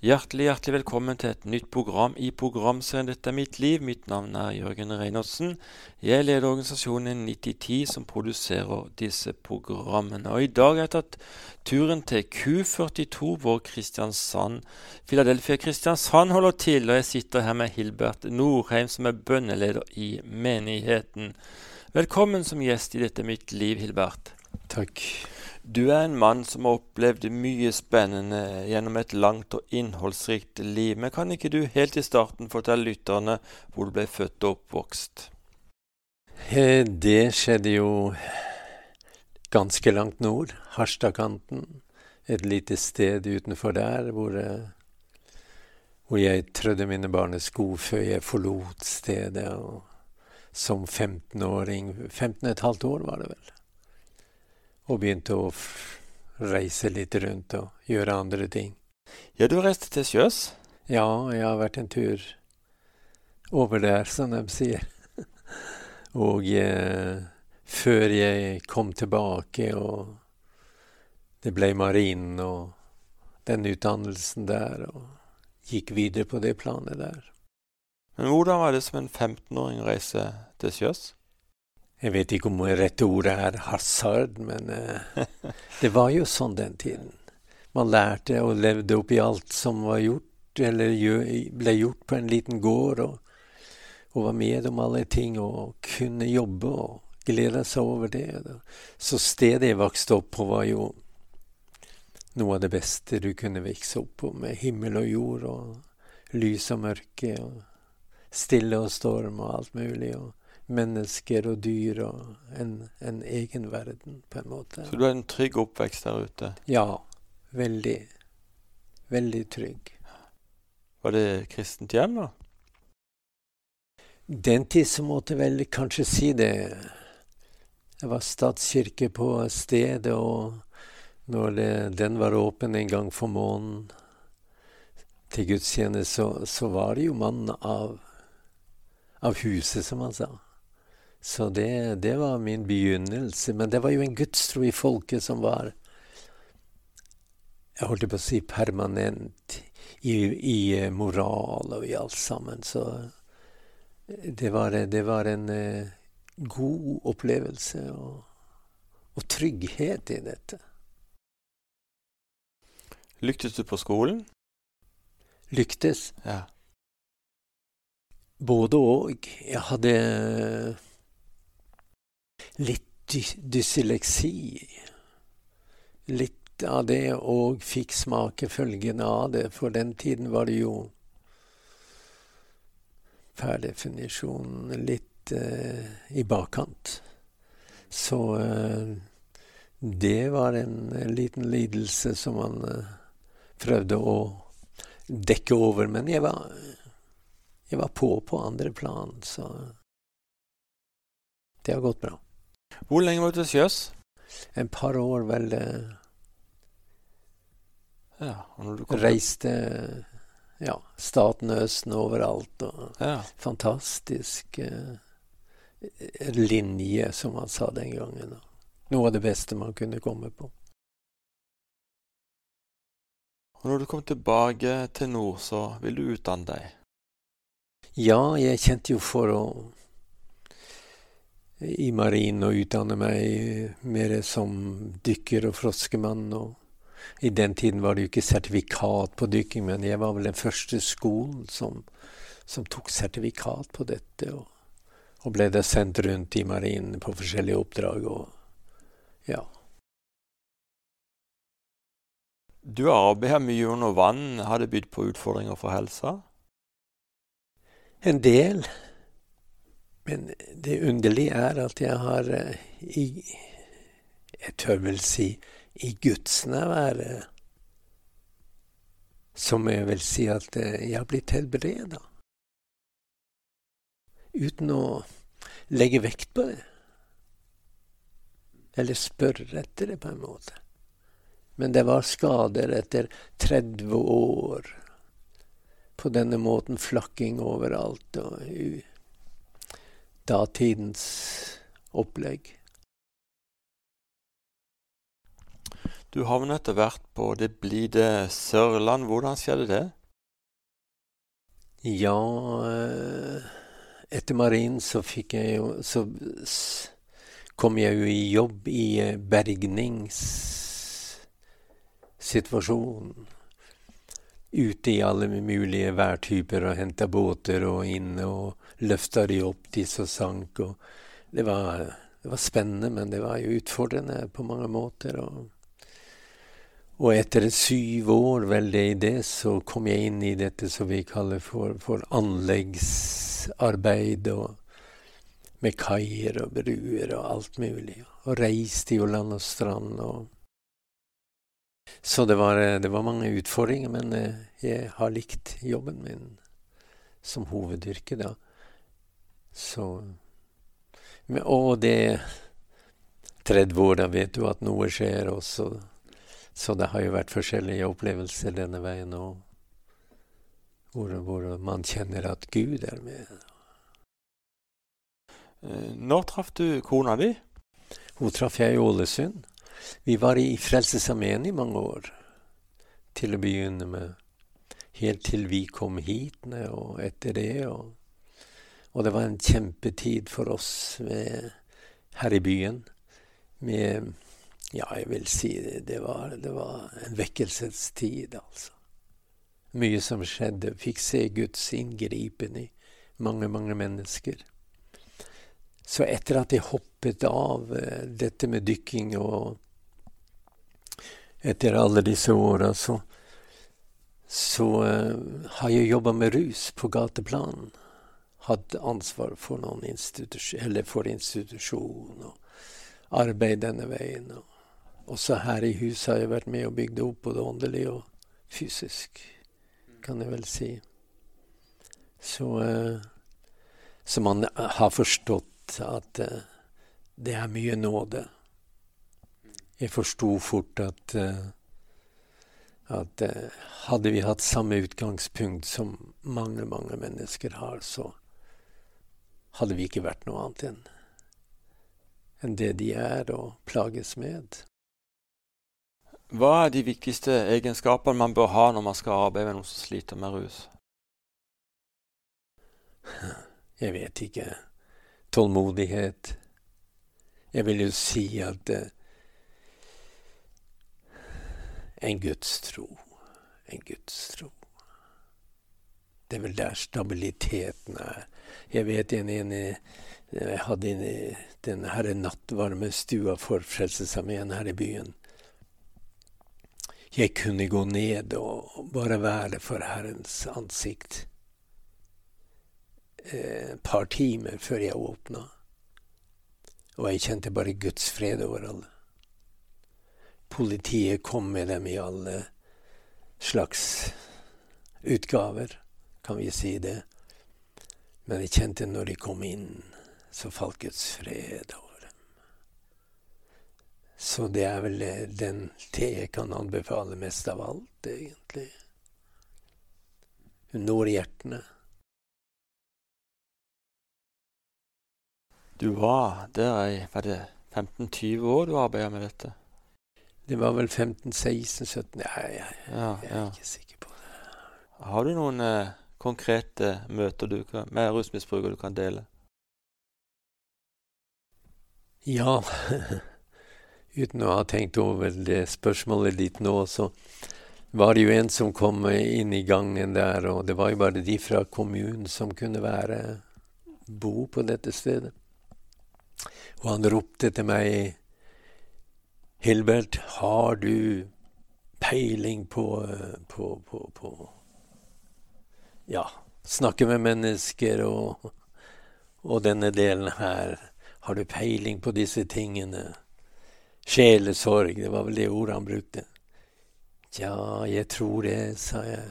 Hjertelig, hjertelig velkommen til et nytt program i programserien 'Dette er mitt liv'. Mitt navn er Jørgen Reinertsen. Jeg leder organisasjonen 9010 som produserer disse programmene. Og i dag har jeg tatt turen til Q42, hvor Kristiansand, Philadelphia Kristiansand holder til. Og jeg sitter her med Hilbert Norheim, som er bønneleder i menigheten. Velkommen som gjest i 'Dette er mitt liv', Hilbert. Takk. Du er en mann som har opplevd mye spennende gjennom et langt og innholdsrikt liv. Men kan ikke du helt i starten fortelle lytterne hvor du ble født og oppvokst? Eh, det skjedde jo ganske langt nord. Harstadkanten. Et lite sted utenfor der hvor, eh, hvor jeg trødde mine barnesko før jeg forlot stedet. Som 15-åring 15 15,5 år var det vel og begynte å reise litt rundt og gjøre andre ting. Ja, du reiste til sjøs? Ja, jeg har vært en tur over der, som de sier. og eh, før jeg kom tilbake, og det ble marinen og den utdannelsen der, og gikk videre på det planet der. Men hvordan var det som en 15-åring å reise til sjøs? Jeg vet ikke om det rette ordet er hasard, men uh, det var jo sånn den tiden. Man lærte og levde oppi alt som var gjort, eller ble gjort på en liten gård, og, og var med om alle ting og kunne jobbe og glede seg over det. Så stedet jeg vokste opp på, var jo noe av det beste du kunne vokse opp på, med himmel og jord og lys og mørke og stille og storm og alt mulig. og mennesker og dyr og en, en, egen verden, på en måte. Så du har en trygg oppvekst der ute? Ja. Veldig. Veldig trygg. Var det kristent hjem, da? Den tid så måtte jeg vel kanskje si det. Det var statskirke på stedet, og når det, den var åpen en gang for måneden til gudstjeneste, så, så var det jo mannen av, av huset, som han sa. Så det, det, var min begynnelse. Men det var jo en gudstro i folket som var Jeg holdt på å si permanent i, i eh, moral og i alt sammen. Så det var, det var en god opplevelse og, og trygghet i dette. Lyktes du på skolen? Lyktes? Ja. Både og. Jeg hadde litt dy dysleksi. Litt av det, og fikk smake følgene av det. For den tiden var det jo per definisjon litt eh, i bakkant. Så eh, det var en, liten lidelse som man eh, prøvde å dekke over. Men jeg var, jeg var på på andre plan, så det har gått bra. Hvor lenge var du til sjøs? En par år, vel. Eh, ja, Reiste ja, staten Østen overalt. Og ja. Fantastisk eh, linje, som man sa den gangen. Noe av det beste man kunne komme på. Og når du kom tilbake til nord, så vil du utdanne deg? Ja, jeg kjente jo for å i marinen og utdanne meg mer som dykker og froskemann. Og I den tiden var det jo ikke sertifikat på dykking, men jeg var vel den første skolen som, som tok sertifikat på dette. Og, og ble da sendt rundt i marinen på forskjellige oppdrag. og ja. Du arbeidet mye under vann. Har det bydd på utfordringer for helsa? En del. Men det underlige er at jeg har eh, i Jeg tør vel si i gudsnærværet Som jeg vil si at eh, jeg har blitt helbreda. Uten å legge vekt på det. Eller spørre etter det, på en måte. Men det var skader etter 30 år. På denne måten flakking overalt. og datidens opplegg. Du havnet etter hvert på det blide Sørland. Hvordan skjedde det? Ja eh, Etter marinen så fikk jeg jo Så kom jeg jo i jobb i eh, bergningssituasjonen. Ute i alle mulige værtyper og henta båter og inn og løfta de opp, de som sank. Det, var, det var spennende, men det var jo utfordrende på mange måter. og og etter syv år vel i det, så kom jeg inn i dette som vi kaller for, for anleggsarbeid. og Med kaier og bruer og alt mulig. Og reiste jo land og strand. og så det var, det var, mange utfordringer, men eh, jeg har likt jobben min som hovedyrke, da. Så Og det 30 år, da vet du at noe skjer også. Så det har jo vært forskjellige opplevelser denne veien òg, hvor, hvor, man kjenner at Gud er med. Eh, når traff du kona di? Hun traff jeg i Ålesund. Vi var i Frelsesarmeen i mange år, til å begynne med. Helt til vi kom hit, og etter det. Og, og det var en kjempetid for oss med, her i byen. Med ja, jeg vil si det. Det var, det var en vekkelsestid, altså. Mye som skjedde. Fikk se Guds inngripen i mange, mange mennesker. Så etter at jeg hoppet av uh, dette med dykking og etter alle disse åra, så, så uh, har jeg jobba med rus på gateplan. Hatt ansvar for noen institus eller for institusjon og arbeid denne veien. og også her i huset har jeg vært med og bygd opp både åndelig og fysisk, kan jeg vel si. Så, uh, så man har forstått at uh, det er mye nåde. Jeg forsto fort at, uh, at hadde vi hatt samme utgangspunkt som mange, mange mennesker har, så hadde vi ikke vært noe annet enn enn det de er og plages med. Hva er de viktigste egenskapene man bør ha når man skal arbeide med noen som sliter med rus? Jeg vet ikke. Tålmodighet. Jeg vil jo si at eh, en gudstro. En gudstro. Det er vel der stabiliteten er. Jeg vet en, en jeg hadde en, den herre nattvarmestua for Frelsesarmeen her i byen jeg kunne gå ned og bare være for Herrens ansikt et eh, par timer før jeg åpna. Og jeg kjente bare Guds fred over alle. Politiet kom med dem i alle slags utgaver, kan vi si det. Men jeg kjente når de kom inn, så falt Guds fred over. dem. Så det er vel den te jeg kan anbefale mest av alt, egentlig. Hun når hjertene. Du var der i var det 15-20 år du arbeida med dette? Det var vel 15-16-17 Nei, jeg, jeg, jeg, er ikke sikker på det. Har du noen eh, konkrete møter du kan, med rusmisbrukere du kan dele? Ja. uten å ha tenkt over det spørsmålet ditt nå, så var det jo en som kom inn i gangen der, og det var jo bare de fra kommunen som kunne være bo på dette stedet. Og han ropte til meg Hilbert, har du peiling på, på, på, på Ja, snakke med mennesker og, og denne delen her. Har du peiling på disse tingene? Sjelesorg, det var vel det ordet han brukte. Tja, jeg tror det, sa jeg.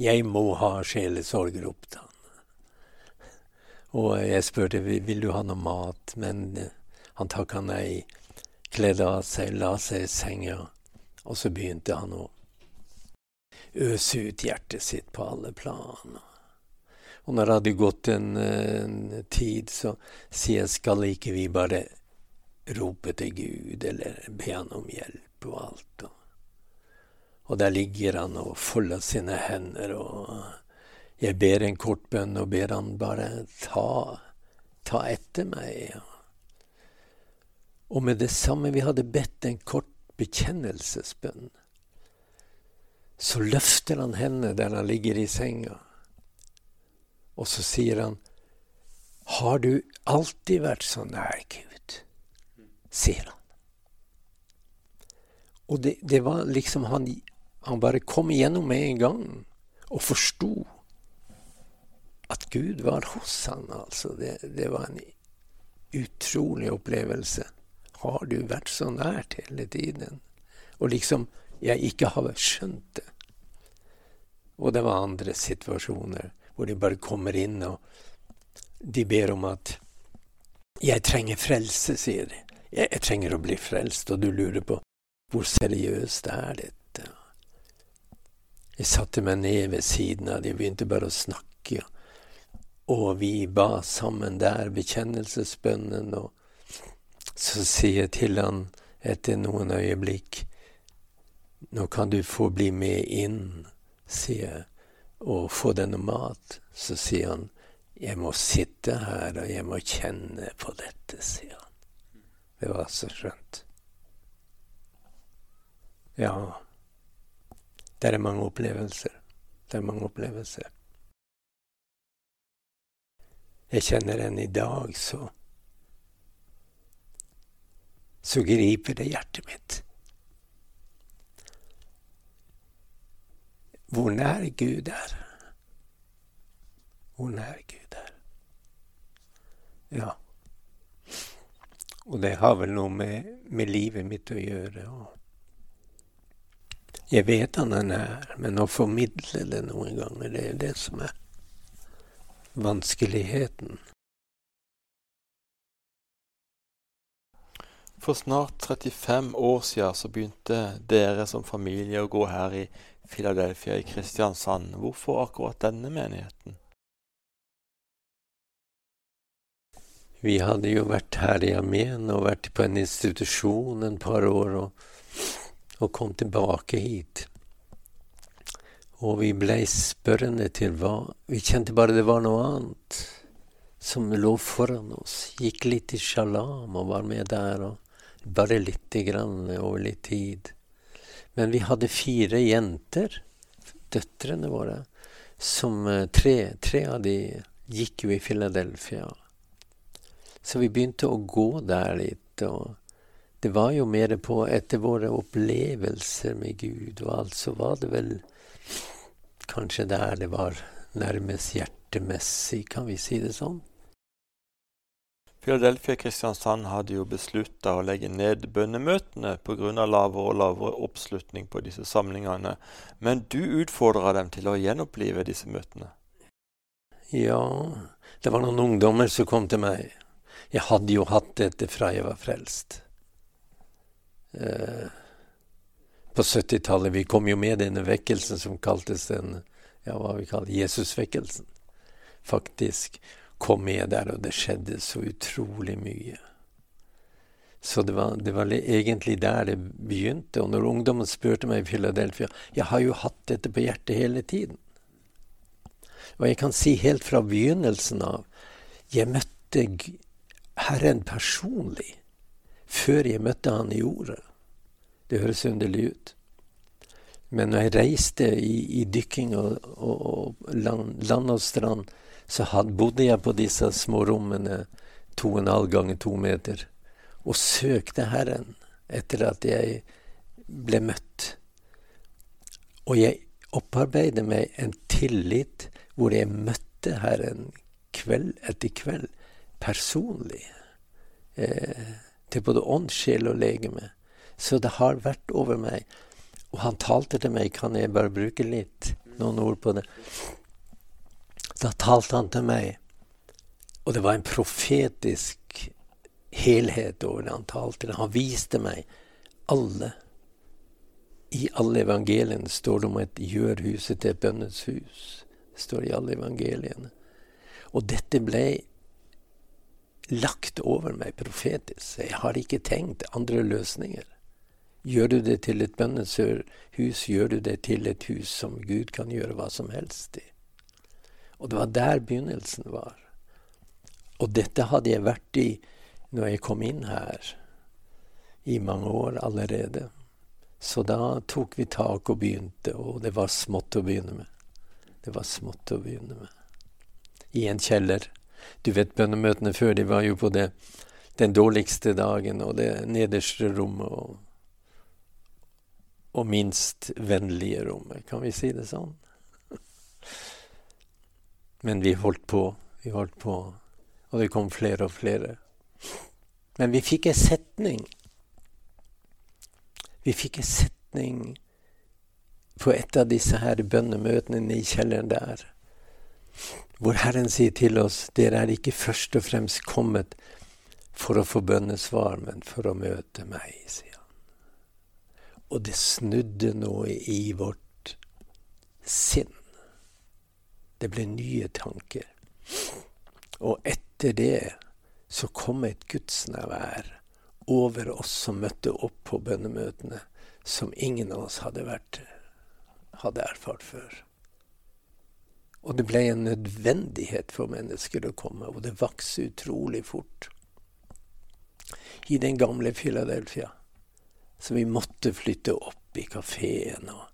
Jeg må ha sjelesorg, ropte han. Og jeg spurte vil du ha noe mat, men eh, han takka nei. Kledde av seg, la seg i senga, og så begynte han å øse ut hjertet sitt på alle plan. Og når det hadde gått en, en tid, så sier skal ikke vi bare rope til Gud eller be han om hjelp. og alt. Og der ligger han og folder sine hender, og jeg ber en kort bønn og ber han bare ta, ta etter meg. Og med det samme vi hadde bedt en kort bekjennelsesbønn, så løfter han henne der han ligger i senga, og så sier han, Har du alltid vært så nær Gud? sier han. Og det, det var liksom han, han bare kom igjennom med en gang og forsto at Gud var hos han, altså. Det, det var en utrolig opplevelse. Har du vært så nært hele tiden? Og liksom jeg ikke har skjønt det. Og det var andre situasjoner hvor de bare kommer inn og de ber om at 'Jeg trenger frelse', sier de. Jeg, trenger å bli frelst', og du lurer på hvor seriøst er dette? Jeg satte meg ned ved siden av de og begynte bare å snakke. Og vi ba sammen der bekjennelsesbønnen, og så sier jeg til han etter noen øyeblikk nå kan du få bli med inn, sier jeg, og få deg noe mat. Så sier han, jeg må sitte her, og jeg må kjenne på dette, sier han. Det var så skjønt. Ja, det er mange opplevelser. Det er mange opplevelser. Jeg kjenner en i dag, så Så griper det hjertet mitt. Hvor nær Gud er. Hvor nær Gud er. Ja. Og det har vel noe med, med livet mitt å gjøre. jeg vet han er nær, men å formidle det noen ganger, det er det som er vanskeligheten. For snart 35 år siden så begynte dere som familie å gå her i Philadelphia i Kristiansand. Hvorfor akkurat denne menigheten? Vi hadde jo vært her i Amen og vært på en institusjon en par år og, og kom tilbake hit. Og vi blei spørrende til hva Vi kjente bare det var noe annet som lå foran oss. Gikk litt i sjalam og var med der, og bare lite grann over litt tid. Men vi hadde fire jenter, døtrene våre, som eh, tre, tre av de gikk jo i Philadelphia. Så vi begynte å gå der litt. og Det var jo mer på etter våre opplevelser med Gud og alt, så var det vel kanskje der det var nærmest hjertemessig, kan vi si det sånn? Philadelphia Kristiansand hadde jo beslutta å legge ned bønnemøtene pga. lavere og lavere oppslutning på disse samlingene, men du utfordra dem til å gjenopplive disse møtene. Ja, det var noen ungdommer som kom til meg. Jeg hadde jo hatt dette fra jeg var frelst. Eh, på 70-tallet Vi kom jo med denne vekkelsen som kaltes den ja, hva vi kaller Jesusvekkelsen, faktisk kom med der, og det skjedde så utrolig mye. Så det var, det var, egentlig der det begynte. Og når ungdommen spurte meg i Philadelphia Jeg har jo hatt dette på hjertet hele tiden. Og jeg kan si helt fra begynnelsen av Jeg møtte Herren personlig før jeg møtte Han i ordet. Det høres underlig ut. Men når jeg reiste i, i dykking og, og, og land, land og strand, så had, bodde jeg på disse små rommene to og en halv ganger to meter og søkte Herren etter at jeg ble møtt. Og jeg opparbeidet meg en tillit hvor jeg møtte Herren kveld etter kveld personlig. Eh, til både ånd, sjel og legeme. Så det har vært over meg. Og han talte til meg, kan jeg bare bruke litt, noen ord på det. Da talte han til meg, og det var en profetisk helhet over det han talte. Han viste meg alle I alle evangeliene står det om et gjør huset til et bønnens hus. Det står i alle evangeliene. Og dette ble lagt over meg profetisk. Jeg har ikke tenkt andre løsninger. Gjør du det til et bønneshus, gjør du det til et hus som Gud kan gjøre hva som helst i. Og det var der begynnelsen var. Og dette hadde jeg vært i når jeg kom inn her, i mange år allerede. Så da tok vi tak og begynte, og det var smått å begynne med. Det var smått å begynne med. I en kjeller. Du vet, bønnemøtene før, de var jo på det, den dårligste dagen og det nederste rommet. og og minst vennlige rommet. Kan vi si det sånn? Men vi holdt på. Vi holdt på. Og det kom flere og flere. Men vi fikk en setning. Vi fikk en setning på et av disse her bønnemøtene i kjelleren der, hvor Herren sier til oss dere er ikke først og fremst kommet for å få bønnesvar, men for å møte meg, sier han. og det snudde noe i vårt sinn. Det ble nye tanker. Og etter det så kom et gudsnærvær over oss som møtte opp på bønnemøtene, som ingen av oss hadde, vært, hadde erfart før. Og det ble en nødvendighet for mennesker å komme, og det vokste utrolig fort. I den gamle Philadelphia så vi måtte flytte opp i kafeen. Og,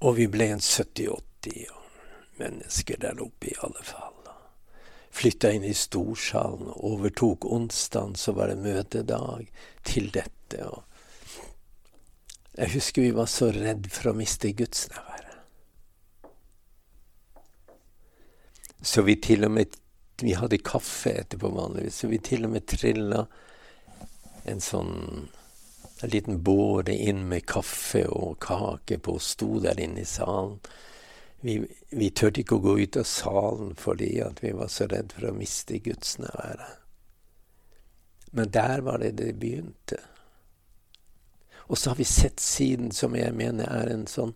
og vi ble en 70-80 mennesker der oppe, i alle fall. Flytta inn i storsalen overtok onsdagen, så var det møtedag til dette. Og jeg husker vi var så redd for å miste gudsnærværet. Så vi til og med Vi hadde kaffe etterpå vanligvis, så vi til og med trilla en sånn en liten båre inn med kaffe og kake på, og sto der inne i salen. Vi, vi turte ikke å gå ut av salen fordi vi var så redd for å miste Guds gudsnæværet. Men der var det det begynte. Og så har vi sett siden, som jeg mener er en sånn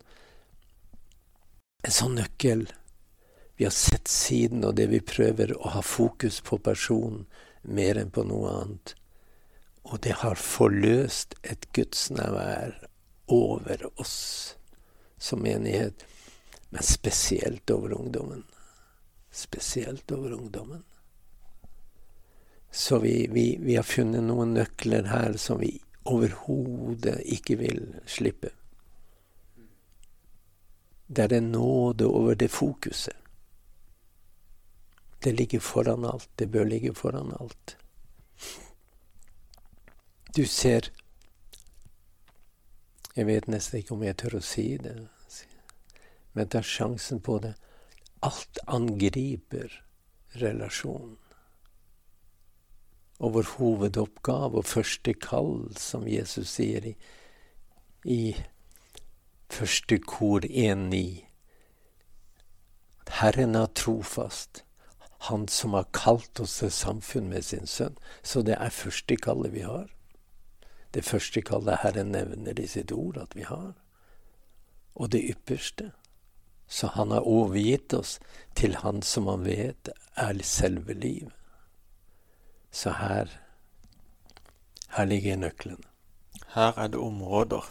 en sånn nøkkel. Vi har sett siden, og det vi prøver å ha fokus på personen mer enn på noe annet. Og det har forløst et gudsnærvær over oss som menighet, men spesielt over ungdommen. Spesielt over ungdommen. Så vi, vi, vi har funnet noen nøkler her som vi overhodet ikke vil slippe. Det er en nåde over det fokuset. Det ligger foran alt. Det bør ligge foran alt. Du ser Jeg vet nesten ikke om jeg tør å si det, men ta sjansen på det. Alt angriper relasjonen. Og vår hovedoppgave og første kall, som Jesus sier i, i første kor 1.9 Herren er trofast, Han som har kalt oss til samfunn med sin sønn. Så det er første kallet vi har det første kallet Herren nevner i sitt ord at vi har. Og det ypperste. Så han har overgitt oss til Han som han vet er selve livet. Så her her ligger nøkkelen. Her er det områder.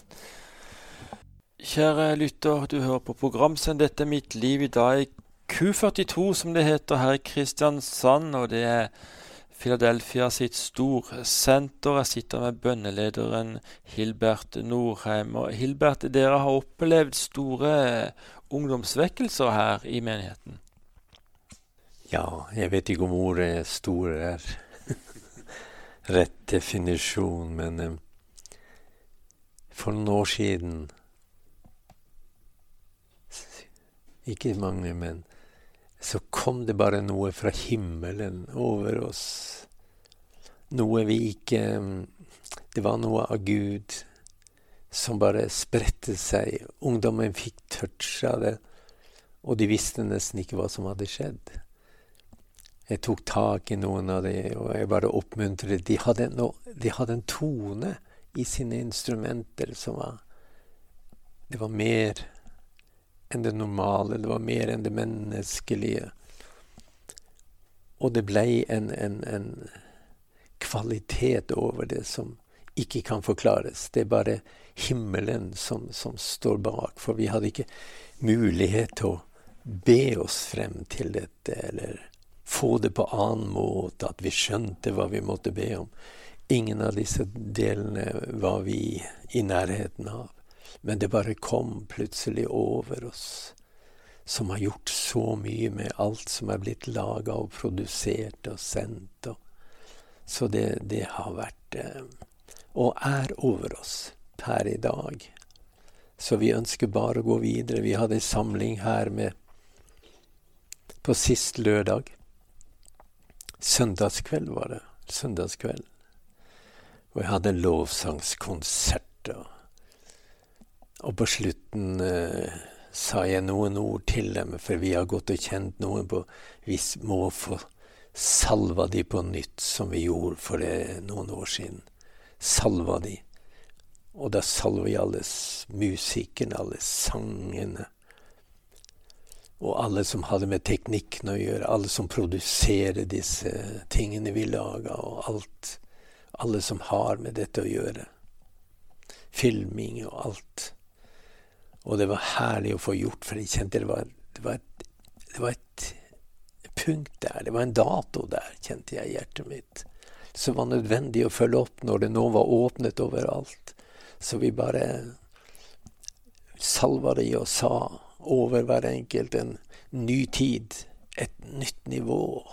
Kjære lytter, du hører på programsend Dette er mitt liv i dag. Q42, som det heter her i Kristiansand. Og det er Philadelphia sitt storsenter. Jeg sitter med bønnelederen Hilbert Norheim. Og Hilbert, dere har opplevd store ungdomsvekkelser her i menigheten? Ja, jeg vet ikke om ordet 'stor' er rett definisjon, men um, for noen år siden Ikke mange, men så kom det bare noe fra himmelen over oss. Noe vi ikke Det var noe av Gud som bare spredte seg. Ungdommen fikk touch av det, og de visste nesten ikke hva som hadde skjedd. Jeg tok tak i noen av dem, og jeg bare oppmuntret. De no, de hadde en tone i sine instrumenter som var Det var mer enn det normale. Det var mer enn det menneskelige. Og det ble en, en, en kvalitet over det som ikke kan forklares. Det er bare himmelen som, som står bak. For vi hadde ikke mulighet til å be oss frem til dette, eller få det på annen måte, at vi skjønte hva vi måtte be om. Ingen av disse delene var vi i nærheten av. Men det bare kom plutselig over oss, som har gjort så mye med alt som er blitt laga og produsert og sendt. Og. Så det, det, har vært eh, og er over oss per i dag. Så vi ønsker bare å gå videre. Vi hadde en samling her med på sist lørdag. Søndagskveld var det. Søndagskveld. Og jeg hadde lovsangskonsert. Og, og på slutten eh, sa jeg noen ord til dem, for vi har gått og kjent noen på Vi må få salva de på nytt, som vi gjorde for det, noen år siden salva de. Og da salver vi alle musikerne, alle sangene. Og alle som hadde med teknikken å gjøre, alle som produserer disse tingene vi laga, og alt. Alle som har med dette å gjøre. Filming og alt. Og det var herlig å få gjort, for jeg kjente det var, det var, et, det var et punkt der. Det var en dato der, kjente jeg i hjertet mitt som var nødvendig å følge opp når det nå var åpnet overalt. Så vi bare salva det i og sa over hver enkelt en ny tid, et nytt nivå.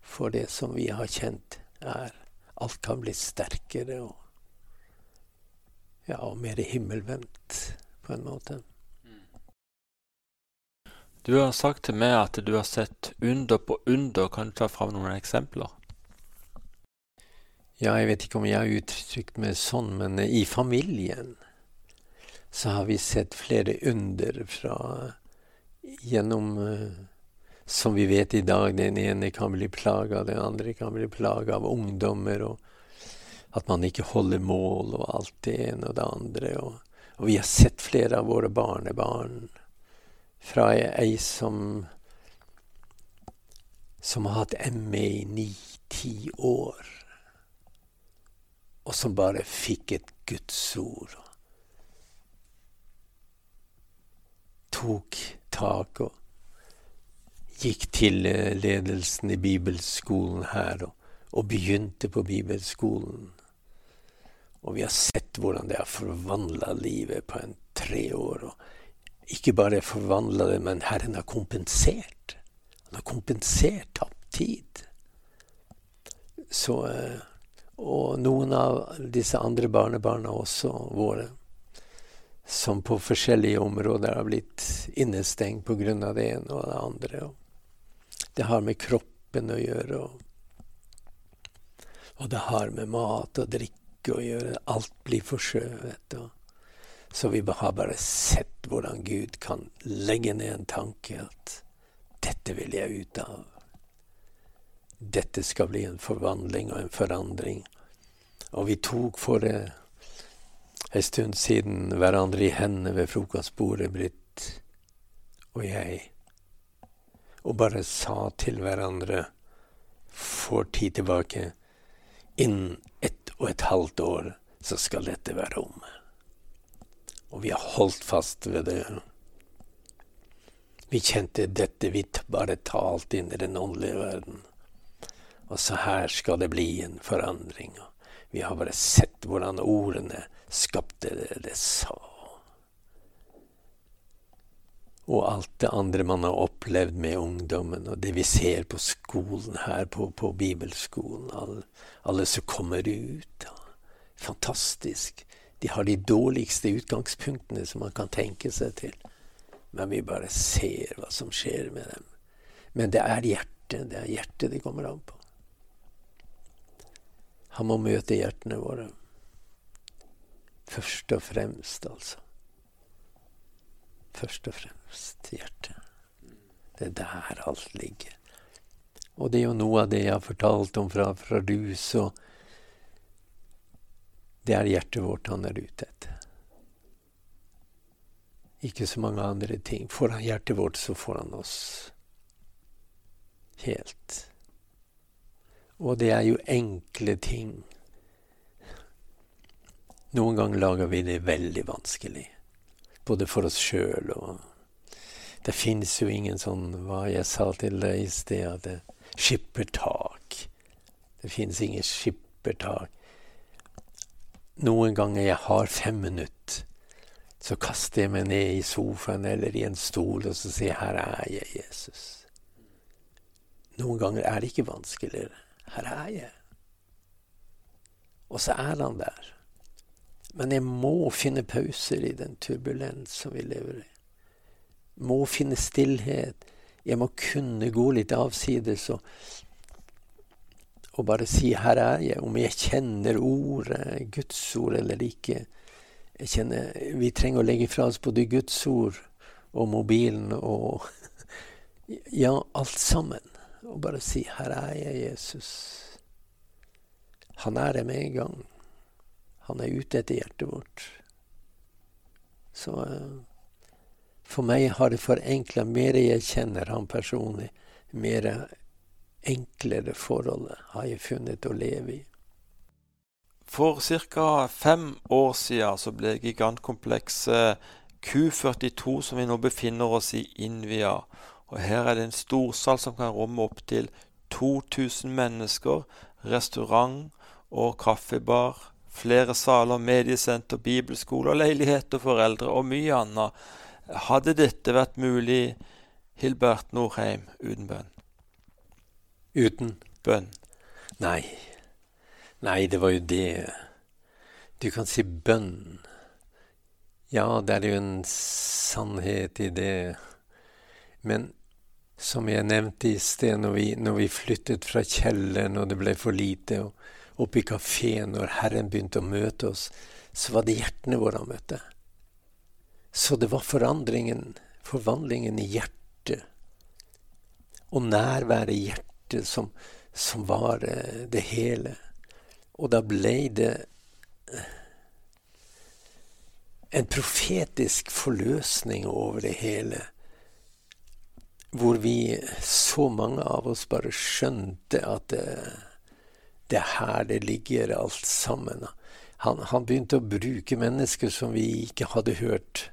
For det som vi har kjent, er alt kan bli sterkere og, ja, og mer himmelvendt, på en måte. Du har sagt til meg at du har sett under på under. Kan du ta fram noen eksempler? Ja, jeg vet ikke om jeg har uttrykt meg sånn, men eh, i familien så har vi sett flere under fra gjennom uh, Som vi vet i dag, den ene kan bli plaga, den andre kan bli plaga av ungdommer, og at man ikke holder mål, og alt det ene og det andre. Og, og vi har sett flere av våre barnebarn fra ei som som har hatt ME i ni-ti år og som bare fikk et Guds ord. Tok tak og gikk til eh, ledelsen i bibelskolen her og, og begynte på bibelskolen. Og vi har sett hvordan det har forvandla livet på en tre år. Og ikke bare forvandla det, men Herren har kompensert. Han har kompensert tapt tid. Så eh, og noen av disse andre barnebarna også våre, som på forskjellige områder har blitt innestengt pga. det ene og det andre. Det har med kroppen å gjøre, og, og, det har med mat og drikke å gjøre. Alt blir forskjøvet. så vi har bare sett hvordan Gud kan legge ned en tanke at dette vil jeg ut av dette skal bli en forvandling og en forandring. Og vi tok for det en stund siden hverandre i hendene ved frokostbordet, Britt og jeg, og bare sa til hverandre for tid tilbake Innen ett og et halvt år så skal dette være omme. Og vi har holdt fast ved det. Vi kjente dette vi bare talte inn i den åndelige verden. Og så her skal det bli en forandring. Vi har bare sett hvordan ordene skapte det det sa. Og alt det andre man har opplevd med ungdommen, og det vi ser på skolen her, på, på bibelskolen. Alle, alle, som kommer ut. Ja. Fantastisk. De har de dårligste utgangspunktene som man kan tenke seg til. Men vi bare ser hva som skjer med dem. Men det er hjertet. Det er hjertet det kommer an på. Han må møte hjertene våre. Først og fremst, altså. Først og fremst hjertet. Det er der alt ligger. Og det er jo noe av det jeg har fortalt om fra, fra rus, og det er hjertet vårt han er ute etter. Ikke så mange andre ting. Får han hjertet vårt, så får han oss helt. Og det er jo enkle ting. Noen ganger lager vi det veldig vanskelig, både for oss sjøl og Det finnes jo ingen sånn, hva jeg sa til deg i sted, at det skippertak. Det finnes ingen skippertak. Noen ganger jeg har fem minutter, så kaster jeg meg ned i sofaen eller i en stol og så sier 'Her er jeg, Jesus'. Noen ganger er det ikke vanskeligere. Her er jeg. Og så er han der. Men jeg må finne pauser i den turbulens som vi lever i. Må finne stillhet. Jeg må kunne gå litt avsides og og bare si 'her er jeg', om jeg kjenner ordet, Guds ord eller ikke. Jeg kjenner, Vi trenger å legge fra oss både Guds ord og mobilen og Ja, alt sammen. Og bare si 'her er jeg, Jesus'. Han er det med en gang. Han er ute etter hjertet vårt. Så uh, for meg har det forenkla mer jeg kjenner han personlig, mer enklere forhold har jeg funnet å leve i. For ca. fem år siden så ble gigantkomplekset Q42, som vi nå befinner oss i, innvia. Og her er det en storsal som kan romme opptil 2000 mennesker, restaurant og kaffebar, flere saler, mediesenter, bibelskole og leiligheter for eldre og mye annet. Hadde dette vært mulig, Hilbert Norheim, uten bønn? Uten bønn? Nei. Nei, det var jo det. Du kan si bønn. Ja, det er jo en sannhet i det. Men som jeg nevnte i sted, når vi, når vi flyttet fra kjelleren og det ble for lite, og oppe i kafeen når Herren begynte å møte oss, så var det hjertene våre han møtte. Så det var forandringen, forvandlingen i hjertet. Og nærværet i hjertet som, som var eh, det hele. Og da ble det eh, en profetisk forløsning over det hele. Hvor vi, så mange av oss, bare skjønte at det, det er her det ligger alt sammen. Han, han begynte å bruke mennesker som vi ikke hadde hørt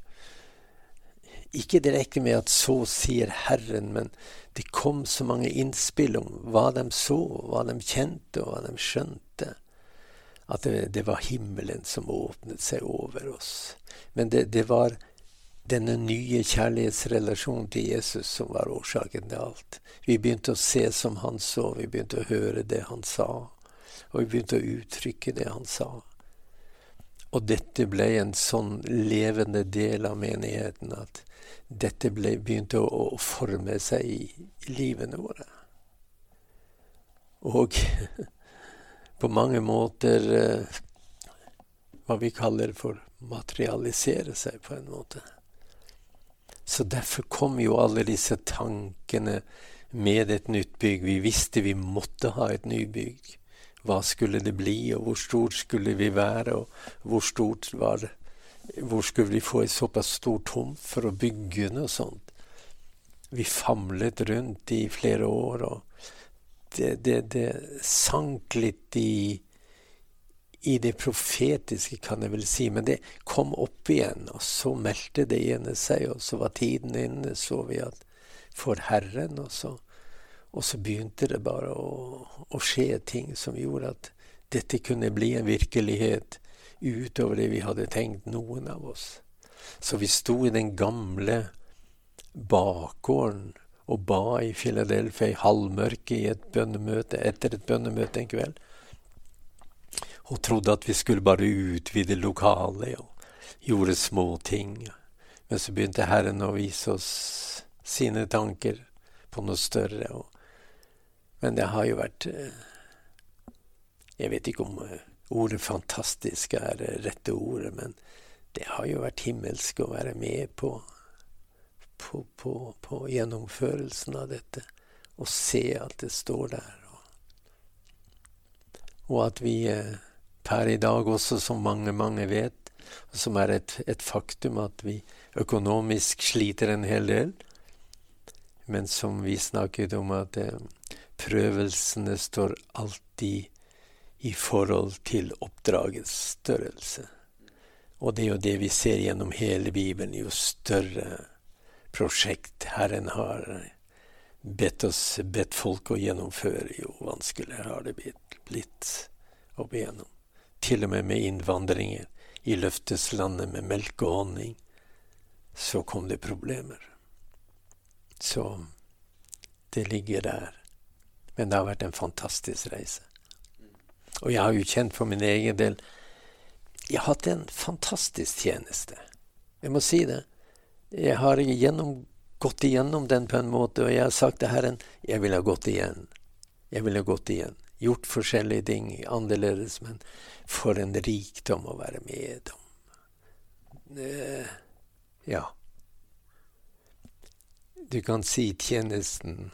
ikke direkte med at 'så sier Herren', men det kom så mange innspill om hva de så, hva de kjente, og hva de skjønte. At det, det var himmelen som åpnet seg over oss. Men det, det var denne nye kjærlighetsrelasjonen til Jesus som var årsaken til alt. Vi begynte å se som han så, vi begynte å høre det han sa, og vi begynte å uttrykke det han sa. Og dette ble en sånn levende del av menigheten at dette ble, begynte å, å, forme seg i, i livene våre. Og på mange måter eh, hva vi kaller for materialisere seg, på en måte. Så derfor kom jo alle disse tankene med et nytt bygg. Vi visste vi måtte ha et nybygg. Hva skulle det bli, og hvor stort skulle vi være, og hvor stort var det? Hvor skulle vi få et såpass stort tomt for å bygge noe sånt? Vi famlet rundt i flere år, og det, det, det sank litt i, i det profetiske, kan jeg vel si. Men det kom opp igjen, og så meldte det ene seg, og så var tiden inne, så vi at for Herren, og så, og så begynte det bare å, å skje ting som gjorde at dette kunne bli en virkelighet utover det vi hadde tenkt, noen av oss. Så vi sto i den gamle bakgården og ba i Philadelphia i halvmørket i et bønnemøte, etter et bønnemøte en kveld. Og trodde at vi skulle bare utvide lokalet og gjorde små ting. Men så begynte Herren å vise oss sine tanker på noe større. men det har jo vært eh, Jeg vet ikke om eh, Ordet 'fantastisk' er det rette ordet, men det har jo vært himmelsk å være med på, på, på, på gjennomførelsen av dette. Og se at det står der. Og, at vi eh, per i dag også, som mange, mange vet, som er et, et faktum, at vi økonomisk sliter en hel del. Men som vi snakket om, at eh, prøvelsene står alltid i forhold til oppdragets størrelse. Og det er jo det vi ser gjennom hele Bibelen. Jo større prosjekt Herren har bedt oss, bedt folk å gjennomføre, jo vanskeligere har det blitt opp igjennom. Til og med med innvandringer i løfteslandet med melk og honning, så kom det problemer. Så det ligger der. Men det har vært en fantastisk reise. Og jeg har jo kjent for min egen del Jeg har hatt en fantastisk tjeneste. Jeg må si det. Jeg har gjennom, gått igjennom den på en måte, og jeg har sagt til Herren jeg vil ha gått igjen. Jeg vil ha gått igjen. Gjort forskjellige ting annerledes, men for en rikdom å være med om. Eh, ja. Du kan si tjenesten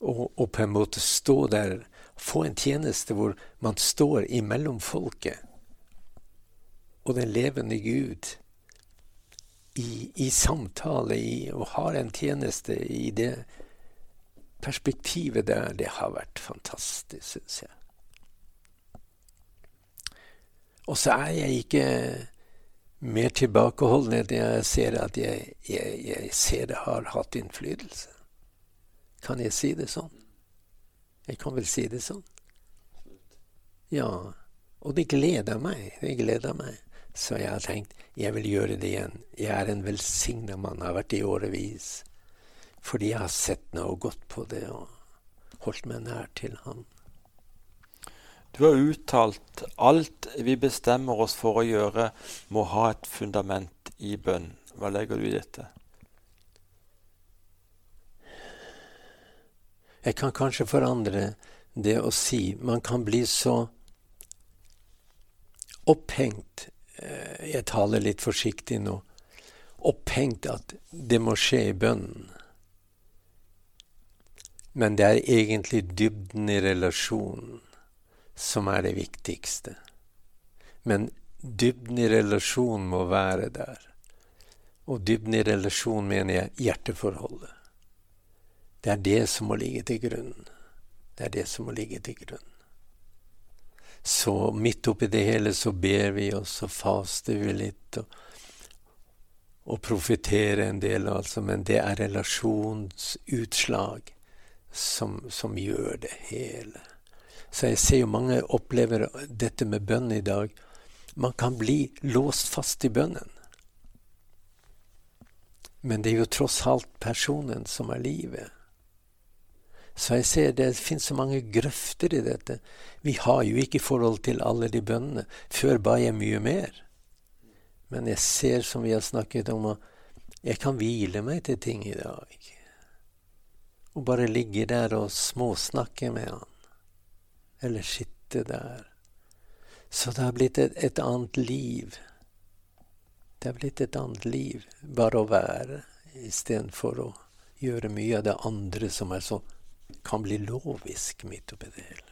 og, og, på en måte stå der få en tjeneste hvor man står imellom folket og den levende Gud i, i samtale i, og har en tjeneste i det perspektivet der, det har vært fantastisk, syns jeg. Og så er jeg ikke mer tilbakeholden enn jeg ser at jeg, jeg, jeg ser det har hatt innflytelse. Kan jeg si det sånn? Jeg kan vel si det sånn. Ja. Og det gleder meg. Det gleder meg. Så jeg har tenkt jeg vil gjøre det igjen. Jeg er en velsigna mann, har vært i årevis. Fordi jeg har sett noe og gått på det og holdt meg nær til han. Du har uttalt alt vi bestemmer oss for å gjøre, må ha et fundament i bønn. Hva legger du i dette? Jeg kan kanskje forandre det å si Man kan bli så opphengt eh, Jeg taler litt forsiktig nå. Opphengt at det må skje i bønnen. Men det er egentlig dybden i relasjonen som er det viktigste. Men dybden i relasjonen må være der. Og dybden i relasjonen mener jeg hjerteforholdet. Det er det som må ligge til grunn. Det er det som må ligge til grunn. Så midt oppi det hele så ber vi, og så faster vi litt. og, og profeterer en del, altså, men det er relasjonsutslag som, som gjør det hele. Så jeg ser jo mange opplever dette med bønn i dag. Man kan bli låst fast i bønnen. Men det er jo tross alt personen som er livet. Så jeg ser det finnes så mange grøfter i dette. Vi har jo ikke forhold til alle de bønnene. Før ba jeg mye mer. Men jeg ser, som vi har snakket om, at jeg kan hvile meg til ting i dag. Og bare ligge der og småsnakke med han. Eller sitte der. Så det har blitt et, et annet liv. Det har blitt et annet liv, bare å være, istedenfor å gjøre mye av det andre som er så kan bli lovisk midt oppi det hele.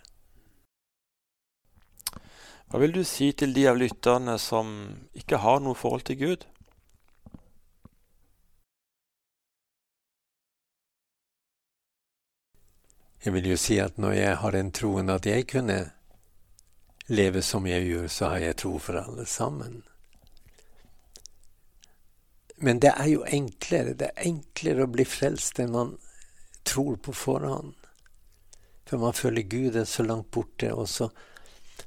Hva vil du si til de av lytterne som ikke har noe forhold til Gud? Jeg vil jo si at når jeg har den troen at jeg kunne leve som jeg gjør, så har jeg tro for alle sammen. Men det er jo enklere. Det er enklere å bli frelst enn man tror på forhånd. For man føler Gud er så langt borte, og så,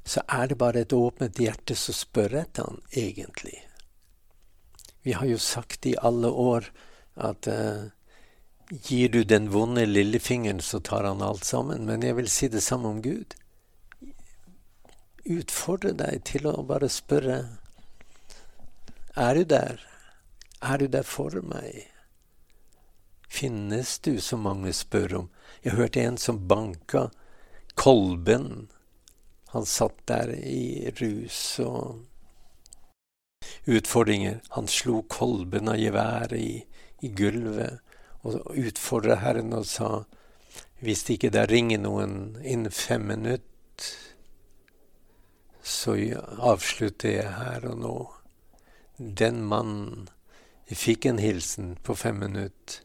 så er det bare et åpent hjerte som spør etter han, egentlig. Vi har jo sagt i alle år at uh, gir du den vonde lillefingeren, så tar han alt sammen. Men jeg vil si det samme om Gud. Utfordre deg til å bare spørre Er du der? Er du der for meg? Finnes du, som mange spør om. Jeg hørte en som banka Kolben. Han satt der i rus og utfordringer. Han slo kolben av geværet i, i, gulvet og utfordra Herren og sa hvis ikke det ringer noen innen fem minutter, så avslutter jeg her og nå. Den mannen fikk en hilsen på fem minutter.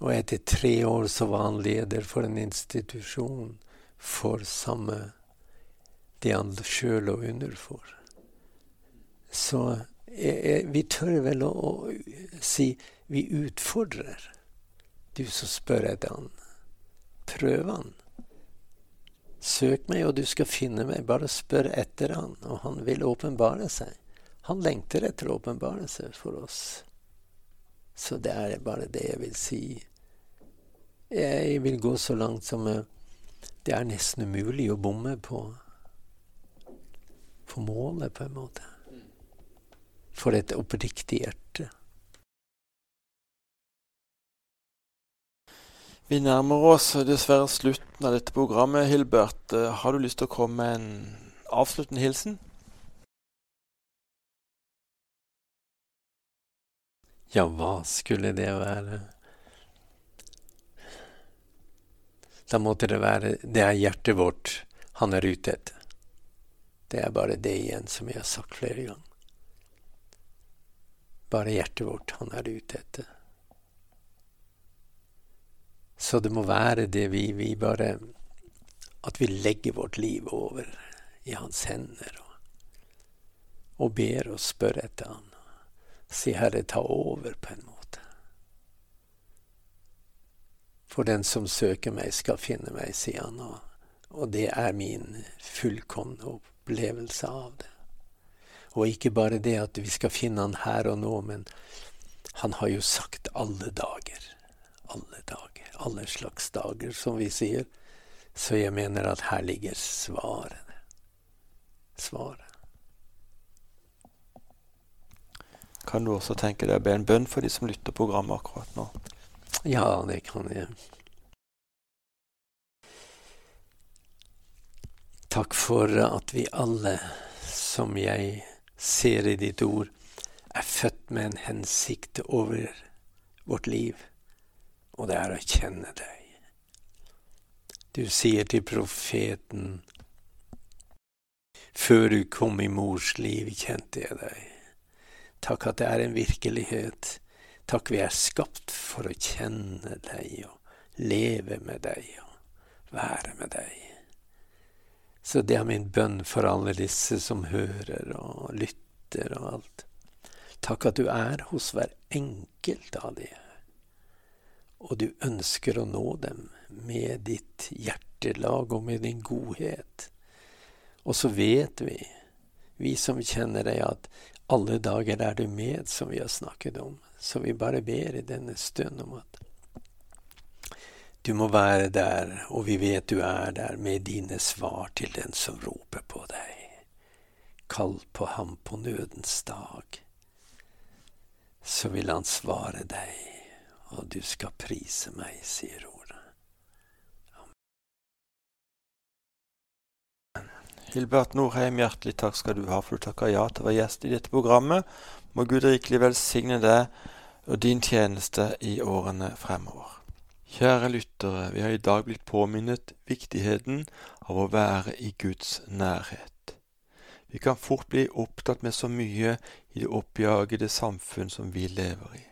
Og etter tre år så var han leder for en institusjon for samme det han sjøl lå under for. Så jeg, vi tør vel å, å si vi utfordrer. Du som spør etter han. Prøv han. Søk meg, og du skal finne meg. Bare spør etter han, og han vil åpenbare seg. Han lengter etter å åpenbare seg for oss. Så det er bare det jeg vil si. Jeg vil gå så langt som eh, det er nesten umulig å bomme på, på målet, på en måte. For et oppriktig hjerte. Vi nærmer oss dessverre slutten av dette programmet. Hilbert, eh, har du lyst til å komme med en avsluttende hilsen? Ja, hva skulle det være? Da måtte det være Det er hjertet vårt han er ute etter. Det er bare det igjen, som jeg har sagt flere ganger. Bare hjertet vårt han er ute etter. Så det må være det vi, vi bare At vi legger vårt liv over i hans hender og, og ber og spør etter han. Si, Herre, ta over, på en måte. For den som søker meg, skal finne meg, sier han. Og, og det er min fullkomne opplevelse av det. Og ikke bare det at vi skal finne han her og nå, men han har jo sagt alle dager. Alle dager alle slags dager, som vi sier. Så jeg mener at her ligger svaret. Svaret. Kan du også tenke deg å be en bønn for de som lytter programmet akkurat nå? Ja, det kan jeg. Takk for at vi alle, som jeg ser i ditt ord, er født med en hensikt over vårt liv og det er å kjenne deg. Du sier til profeten før du kom i mors liv, kjente jeg deg. Takk at det er en virkelighet. Takk vi er skapt for å kjenne deg og leve med deg og være med deg. Så det er min bønn for alle disse som hører og lytter og alt. Takk at du er hos hver enkelt av de, og du ønsker å nå dem med ditt hjertelag og med din godhet. Og så vet vi, vi som kjenner deg, at alle dager er du med, som vi har snakket om. Så vi bare ber i denne stund om at du må være der, og vi vet du er der, med dine svar til den som roper på deg. Kall på ham på nødens dag, så vil han svare deg og du skal prise meg, sier ordet. Hilbert Norheim, hjertelig takk skal du ha for du takker ja til å være gjest i dette programmet. Må Gud rikelig velsigne deg og din tjeneste i årene fremover. Kjære lyttere, vi har i dag blitt påminnet viktigheten av å være i Guds nærhet. Vi kan fort bli opptatt med så mye i det oppjagede samfunn som vi lever i.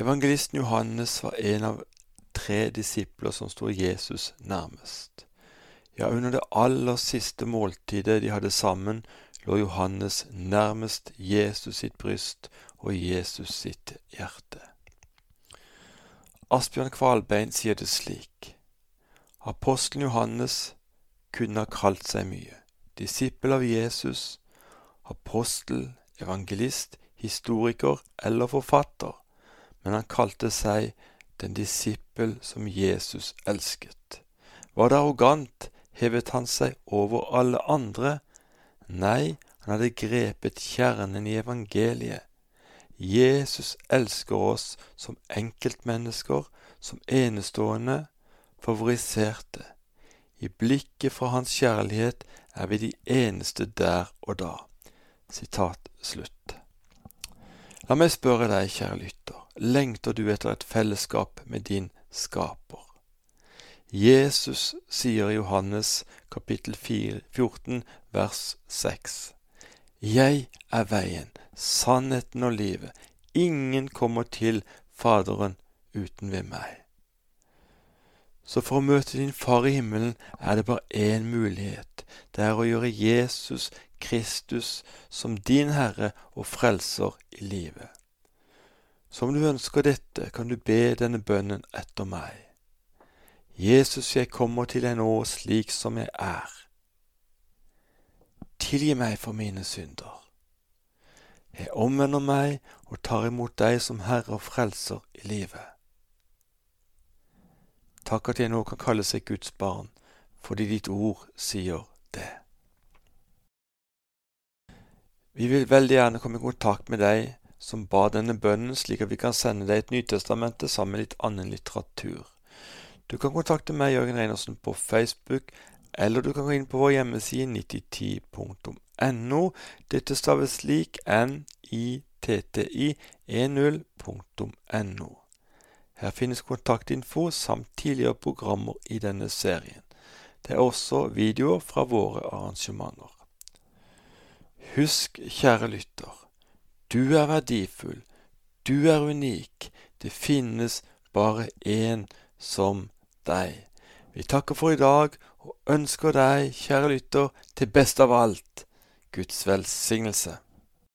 Evangelisten Johannes var en av tre disipler som sto Jesus nærmest. Ja, under det aller siste måltidet de hadde sammen, lå Johannes nærmest Jesus sitt bryst og Jesus sitt hjerte. Asbjørn Kvalbein sier det slik. Apostelen Johannes kunne ha kalt seg mye. Disippel av Jesus, apostel, evangelist, historiker eller forfatter men han kalte seg den disippel som Jesus elsket. Var det arrogant, hevet han seg over alle andre? Nei, han hadde grepet kjernen i evangeliet. Jesus elsker oss som enkeltmennesker, som enestående, favoriserte. I blikket fra hans kjærlighet er vi de eneste der og da. Sitat slutt. La meg spørre deg, kjære lytter lengter du etter et fellesskap med din skaper. Jesus sier i Johannes kapittel 14 vers 6. Jeg er veien, sannheten og livet. Ingen kommer til Faderen uten ved meg. Så for å møte din Far i himmelen er det bare én mulighet. Det er å gjøre Jesus Kristus som din Herre og Frelser i livet. Som du ønsker dette, kan du be denne bønnen etter meg. Jesus, jeg kommer til deg nå slik som jeg er. Tilgi meg for mine synder. Jeg omvender meg og tar imot deg som Herre og Frelser i livet. Takk at jeg nå kan kalle seg Guds barn, fordi ditt ord sier det. Vi vil veldig gjerne komme i kontakt med deg som ba denne bønnen, slik at vi kan sende deg et Nytestamente sammen med litt annen litteratur. Du kan kontakte meg, Jørgen Reinersen, på Facebook, eller du kan gå inn på vår hjemmeside 9010.no. Dette staves slik nitti10.no. Her finnes kontaktinfo samt tidligere programmer i denne serien. Det er også videoer fra våre arrangementer. Husk, kjære lytter, du er verdifull, du er unik, det finnes bare én som deg. Vi takker for i dag og ønsker deg, kjære lytter, til beste av alt Guds velsignelse.